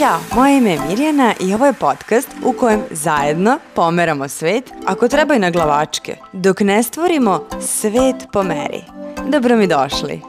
Ćao, moje ime je Mirjana i ovo je podcast u kojem zajedno pomeramo svet, ako treba i na glavačke, dok ne stvorimo svet po meri. Dobro mi došli!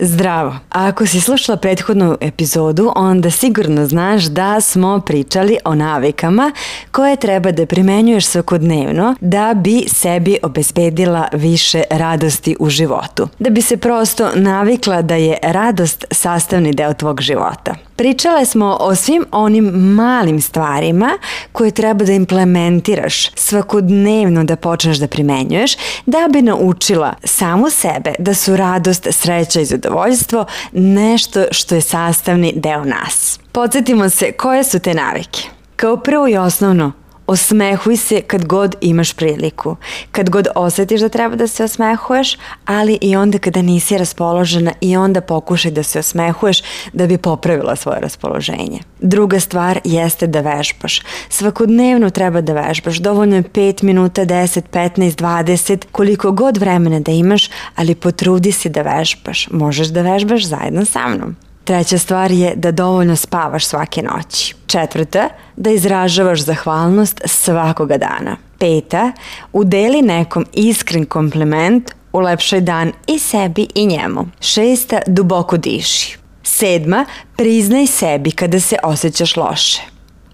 Zdravo. Ako si slušala prethodnu epizodu, onda sigurno znaš da smo pričali o navikama koje treba da primenjuješ svakodnevno da bi sebi obezbedila više radosti u životu. Da bi se prosto navikla da je radost sastavni deo tvog života. Pričale smo o svim onim malim stvarima koje treba da implementiraš svakodnevno da počneš da primenjuješ da bi naučila samu sebe da su radost, sreća i zadovoljstvo nešto što je sastavni deo nas. Podsjetimo se koje su te navike. Kao prvo i osnovno, osmehuj se kad god imaš priliku. Kad god osjetiš da treba da se osmehuješ, ali i onda kada nisi raspoložena i onda pokušaj da se osmehuješ da bi popravila svoje raspoloženje. Druga stvar jeste da vežbaš. Svakodnevno treba da vežbaš. Dovoljno je 5 minuta, 10, 15, 20, koliko god vremena da imaš, ali potrudi se da vežbaš. Možeš da vežbaš zajedno sa mnom. Treća stvar je da dovoljno spavaš svake noći. Četvrta, da izražavaš zahvalnost svakoga dana. Peta, udeli nekom iskren kompliment, ulepšaj dan i sebi i njemu. Šesta, duboko diši. Sedma, priznaj sebi kada se osjećaš loše.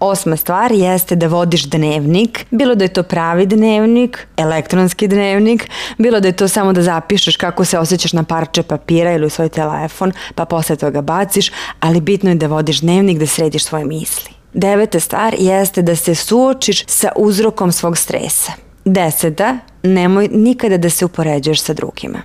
Osma stvar jeste da vodiš dnevnik, bilo da je to pravi dnevnik, elektronski dnevnik, bilo da je to samo da zapišeš kako se osjećaš na parče papira ili u svoj telefon, pa posle toga baciš, ali bitno je da vodiš dnevnik, da središ svoje misli. Deveta stvar jeste da se suočiš sa uzrokom svog stresa. Deseta, nemoj nikada da se upoređuješ sa drugima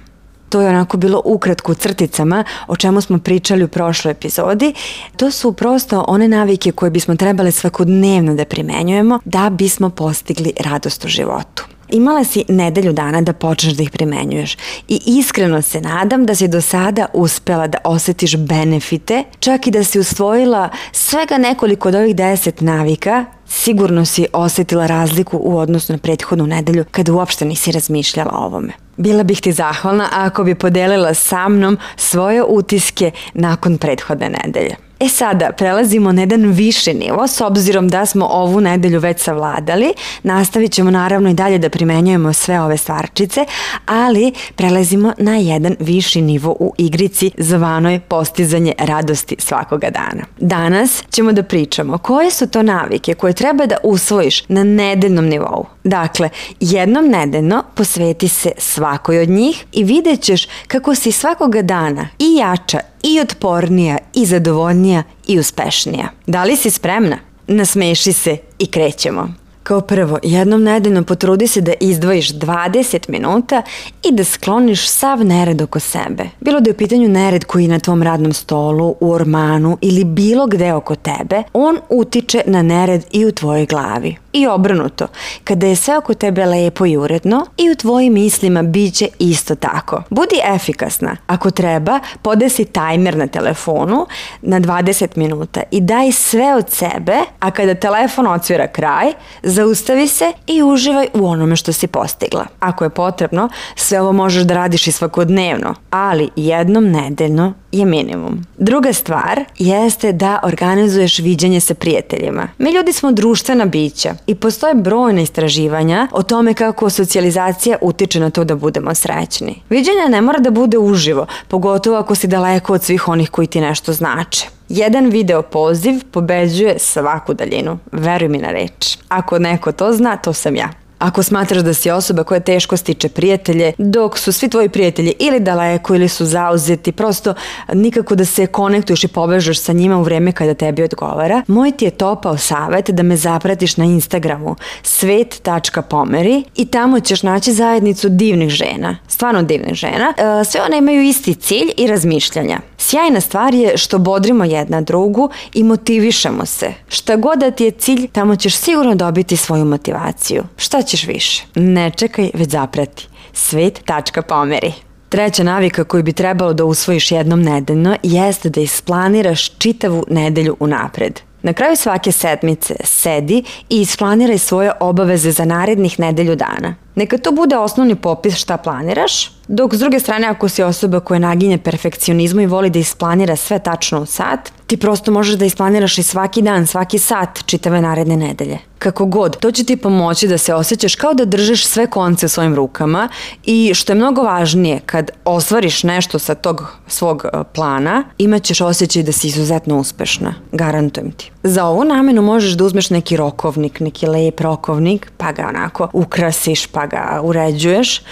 to je onako bilo ukratko u crticama o čemu smo pričali u prošloj epizodi. To su prosto one navike koje bismo trebali svakodnevno da primenjujemo da bismo postigli radost u životu. Imala si nedelju dana da počneš da ih primenjuješ i iskreno se nadam da si do sada uspela da osetiš benefite, čak i da si usvojila svega nekoliko od ovih deset navika sigurno si osjetila razliku u odnosu na prethodnu nedelju kad uopšte nisi razmišljala o ovome. Bila bih ti zahvalna ako bi podelila sa mnom svoje utiske nakon prethodne nedelje. E sada, prelazimo na jedan viši nivo, s obzirom da smo ovu nedelju već savladali, nastavit ćemo naravno i dalje da primenjujemo sve ove stvarčice, ali prelazimo na jedan viši nivo u igrici zvanoj postizanje radosti svakoga dana. Danas ćemo da pričamo koje su to navike koje treba da usvojiš na nedeljnom nivou. Dakle, jednom nedeljno posveti se svakoj od njih i vidjet ćeš kako si svakoga dana i jača i otpornija, i zadovoljnija, i uspešnija. Da li si spremna? Nasmeši se i krećemo. Kao prvo, jednom nedeljno potrudi se da izdvojiš 20 minuta i da skloniš sav nered oko sebe. Bilo da je u pitanju nered koji je na tvom radnom stolu, u ormanu ili bilo gde oko tebe, on utiče na nered i u tvojoj glavi i obrnuto. Kada je sve oko tebe lepo i uredno i u tvojim mislima bit će isto tako. Budi efikasna. Ako treba, podesi tajmer na telefonu na 20 minuta i daj sve od sebe, a kada telefon ocvira kraj, zaustavi se i uživaj u onome što si postigla. Ako je potrebno, sve ovo možeš da radiš i svakodnevno, ali jednom nedeljno je minimum. Druga stvar jeste da organizuješ viđanje sa prijateljima. Mi ljudi smo društvena bića i postoje brojne istraživanja o tome kako socijalizacija utiče na to da budemo srećni. Viđanje ne mora da bude uživo, pogotovo ako si daleko od svih onih koji ti nešto znače. Jedan video poziv pobeđuje svaku daljinu, veruj mi na reč. Ako neko to zna, to sam ja. Ako smatraš da si osoba koja teško stiče prijatelje, dok su svi tvoji prijatelji ili daleko ili su zauzeti, prosto nikako da se konektuješ i povežeš sa njima u vrijeme kada tebi odgovara, moj ti je topao savjet da me zapratiš na Instagramu svet.pomeri i tamo ćeš naći zajednicu divnih žena, stvarno divnih žena. E, sve one imaju isti cilj i razmišljanja. Sjajna stvar je što bodrimo jedna drugu i motivišemo se. Šta god da ti je cilj, tamo ćeš sigurno dobiti svoju motivaciju. Šta ćeš više? Ne čekaj, već zaprati. Svet tačka pomeri. Treća navika koju bi trebalo da usvojiš jednom nedeljno jeste da isplaniraš čitavu nedelju unapred. Na kraju svake sedmice sedi i isplaniraj svoje obaveze za narednih nedelju dana. Neka to bude osnovni popis šta planiraš, dok s druge strane ako si osoba koja naginje perfekcionizmu i voli da isplanira sve tačno u sat, ti prosto možeš da isplaniraš i svaki dan, svaki sat čitave naredne nedelje. Kako god, to će ti pomoći da se osjećaš kao da držiš sve konce u svojim rukama i što je mnogo važnije, kad ostvariš nešto sa tog svog e, plana, imat ćeš osjećaj da si izuzetno uspešna. Garantujem ti. Za ovu namenu možeš da uzmeš neki rokovnik, neki lep rokovnik, pa ga onako ukrasiš, pa ga uređuješ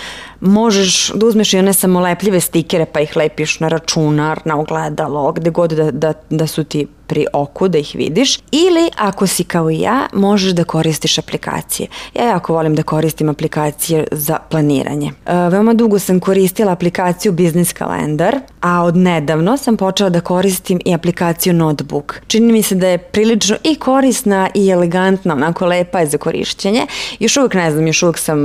možeš da uzmeš i one lepljive stikere pa ih lepiš na računar, na ogledalo, gde god da, da, da su ti pri oku da ih vidiš ili ako si kao i ja možeš da koristiš aplikacije. Ja jako volim da koristim aplikacije za planiranje. E, veoma dugo sam koristila aplikaciju Business Calendar, a od nedavno sam počela da koristim i aplikaciju Notebook. Čini mi se da je prilično i korisna i elegantna, onako lepa je za korišćenje. Još uvijek ne znam, još uvek sam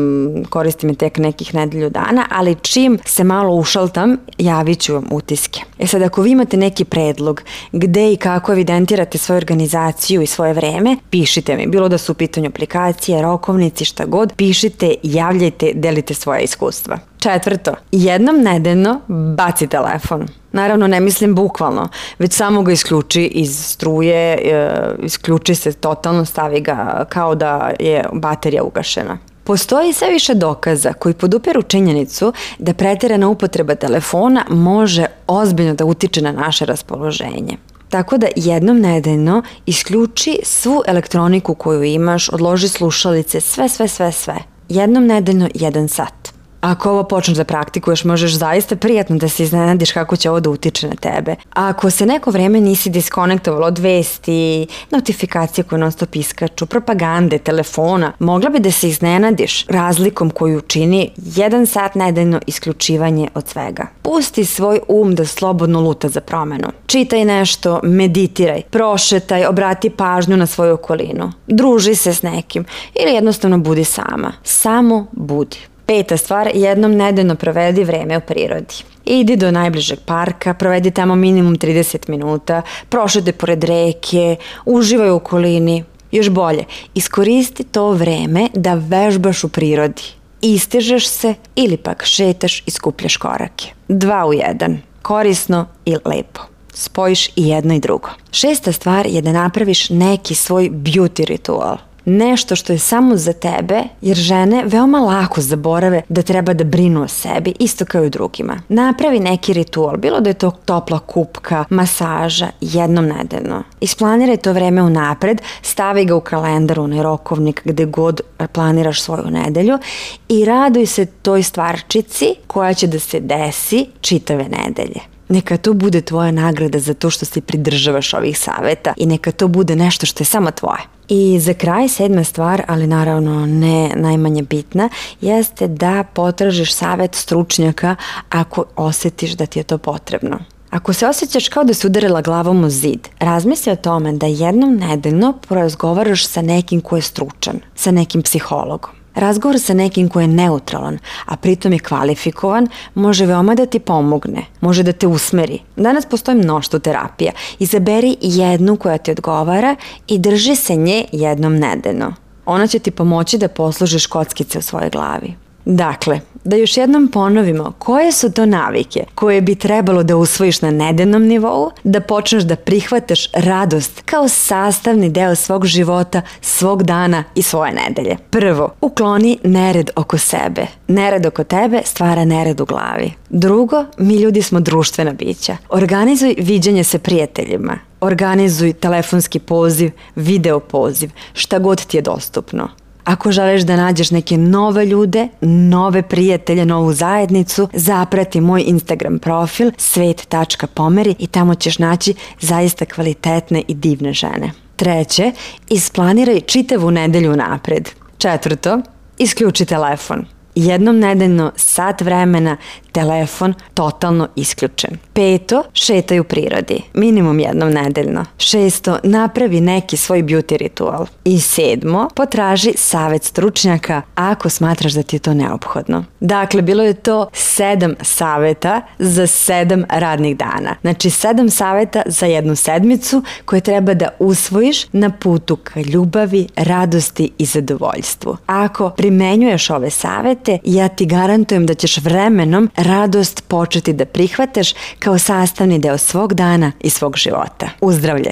koristim je tek nekih nedelju dana, ali čim se malo ušaltam, javit ću vam utiske. E sad, ako vi imate neki predlog gde i kako evidentirate svoju organizaciju i svoje vreme, pišite mi. Bilo da su u pitanju aplikacije, rokovnici, šta god, pišite, javljajte, delite svoje iskustva. Četvrto, jednom nedeljno baci telefon. Naravno, ne mislim bukvalno, već samo ga isključi iz struje, e, isključi se totalno, stavi ga kao da je baterija ugašena. Postoji sve više dokaza koji podupiru činjenicu da pretjerana upotreba telefona može ozbiljno da utiče na naše raspoloženje. Tako da jednom nedeljno isključi svu elektroniku koju imaš, odloži slušalice, sve, sve, sve, sve. Jednom nedeljno jedan sat. Ako ovo počneš da praktikuješ, možeš zaista prijatno da se iznenadiš kako će ovo da utiče na tebe. Ako se neko vreme nisi diskonektovala od vesti, notifikacije koje non stop iskaču, propagande, telefona, mogla bi da se iznenadiš razlikom koju čini jedan sat nedeljno isključivanje od svega. Pusti svoj um da slobodno luta za promenu. Čitaj nešto, meditiraj, prošetaj, obrati pažnju na svoju okolinu. Druži se s nekim ili jednostavno budi sama. Samo budi. Peta stvar, jednom nedeljno provedi vreme u prirodi. Idi do najbližeg parka, provedi tamo minimum 30 minuta, prošete pored reke, uživaj u okolini. Još bolje, iskoristi to vreme da vežbaš u prirodi. Istežeš se ili pak šetaš i skupljaš korake. Dva u jedan. Korisno i lepo spojiš i jedno i drugo. Šesta stvar je da napraviš neki svoj beauty ritual nešto što je samo za tebe, jer žene veoma lako zaborave da treba da brinu o sebi, isto kao i u drugima. Napravi neki ritual, bilo da je to topla kupka, masaža, jednom nedeljno. Isplaniraj to vreme unapred, stavi ga u kalendar, onaj rokovnik, gde god planiraš svoju nedelju i raduj se toj stvarčici koja će da se desi čitave nedelje. Neka to bude tvoja nagrada za to što se pridržavaš ovih savjeta i neka to bude nešto što je samo tvoje. I za kraj sedma stvar, ali naravno ne najmanje bitna, jeste da potražiš savjet stručnjaka ako osjetiš da ti je to potrebno. Ako se osjećaš kao da si udarila glavom u zid, razmisli o tome da jednom nedeljno porazgovaraš sa nekim ko je stručan, sa nekim psihologom. Razgovor sa nekim ko je neutralan, a pritom je kvalifikovan, može veoma da ti pomogne, može da te usmeri. Danas postoji mnoštvo terapija. Izaberi jednu koja ti odgovara i drži se nje jednom nedeno. Ona će ti pomoći da poslužiš kockice u svojoj glavi. Dakle, da još jednom ponovimo koje su to navike koje bi trebalo da usvojiš na nedeljnom nivou, da počneš da prihvataš radost kao sastavni deo svog života, svog dana i svoje nedelje. Prvo, ukloni nered oko sebe. Nered oko tebe stvara nered u glavi. Drugo, mi ljudi smo društvena bića. Organizuj viđenje sa prijateljima. Organizuj telefonski poziv, video poziv, šta god ti je dostupno. Ako želiš da nađeš neke nove ljude, nove prijatelje, novu zajednicu, zaprati moj Instagram profil svet.pomeri i tamo ćeš naći zaista kvalitetne i divne žene. Treće, isplaniraj čitavu nedelju napred. Četvrto, isključi telefon. Jednom nedeljno sat vremena telefon totalno isključen. Peto, šetaj u prirodi, minimum jednom nedeljno. Šesto, napravi neki svoj beauty ritual. I sedmo, potraži savjet stručnjaka ako smatraš da ti je to neophodno. Dakle, bilo je to sedam savjeta za sedam radnih dana. Znači, sedam savjeta za jednu sedmicu koje treba da usvojiš na putu ka ljubavi, radosti i zadovoljstvu. Ako primenjuješ ove savete, ja ti garantujem da ćeš vremenom radost početi da prihvateš kao sastavni deo svog dana i svog života. Uzdravlje!